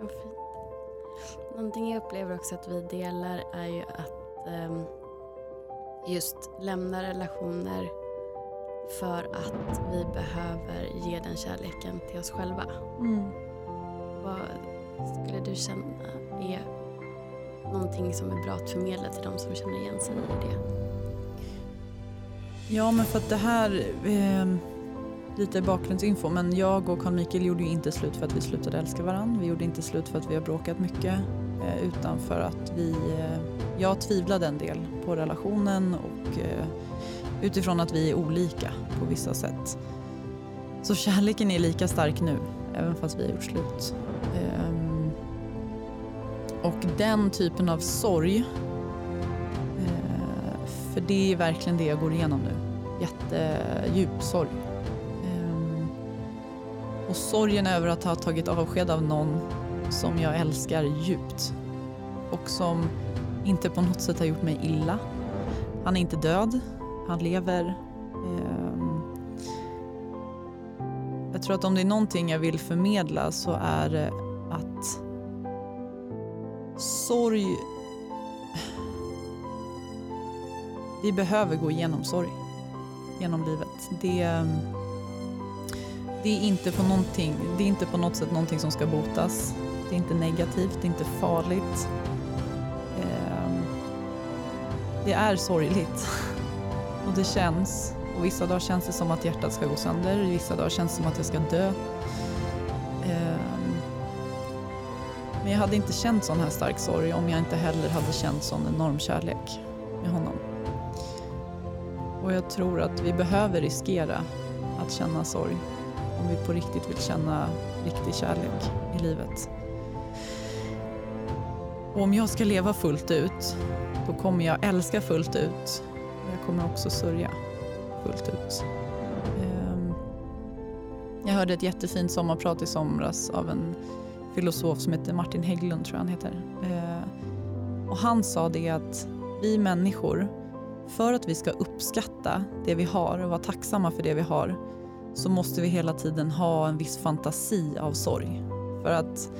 Vad fint. Någonting jag upplever också att vi delar är ju att ehm, just lämna relationer för att vi behöver ge den kärleken till oss själva. Vad skulle du känna är någonting som är bra att förmedla till de som känner igen sig i det? Ja, men för att det här, eh, lite bakgrundsinfo, men jag och Carl Mikael gjorde ju inte slut för att vi slutade älska varandra. Vi gjorde inte slut för att vi har bråkat mycket, eh, utan för att vi, eh, jag tvivlade en del på relationen och eh, utifrån att vi är olika på vissa sätt. Så kärleken är lika stark nu, även fast vi har gjort slut. Ehm, och den typen av sorg För det är verkligen det jag går igenom nu. Jättedjup sorg. Och sorgen över att ha tagit avsked av någon som jag älskar djupt. Och som inte på något sätt har gjort mig illa. Han är inte död, han lever. Ehm. Jag tror att om det är någonting jag vill förmedla så är det att sorg vi behöver gå igenom sorg genom livet. Det, ehm, det, är inte på någonting, det är inte på något sätt någonting som ska botas. Det är inte negativt, det är inte farligt. Ehm, det är sorgligt och det känns. Och vissa dagar känns det som att hjärtat ska gå sönder, vissa dagar känns det som att jag ska dö. Ehm, men jag hade inte känt sån här stark sorg om jag inte heller hade känt sån enorm kärlek med honom. Och jag tror att vi behöver riskera att känna sorg om vi på riktigt vill känna riktig kärlek i livet. Och om jag ska leva fullt ut, då kommer jag älska fullt ut. Och jag kommer också sörja fullt ut. Ehm, jag hörde ett jättefint sommarprat i somras av en filosof som heter Martin Hägglund, tror jag han heter. Ehm, och han sa det att vi människor för att vi ska uppskatta det vi har och vara tacksamma för det vi har så måste vi hela tiden ha en viss fantasi av sorg. För att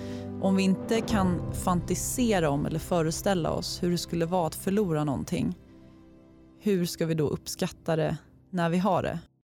om vi inte kan fantisera om eller föreställa oss hur det skulle vara att förlora någonting, hur ska vi då uppskatta det när vi har det?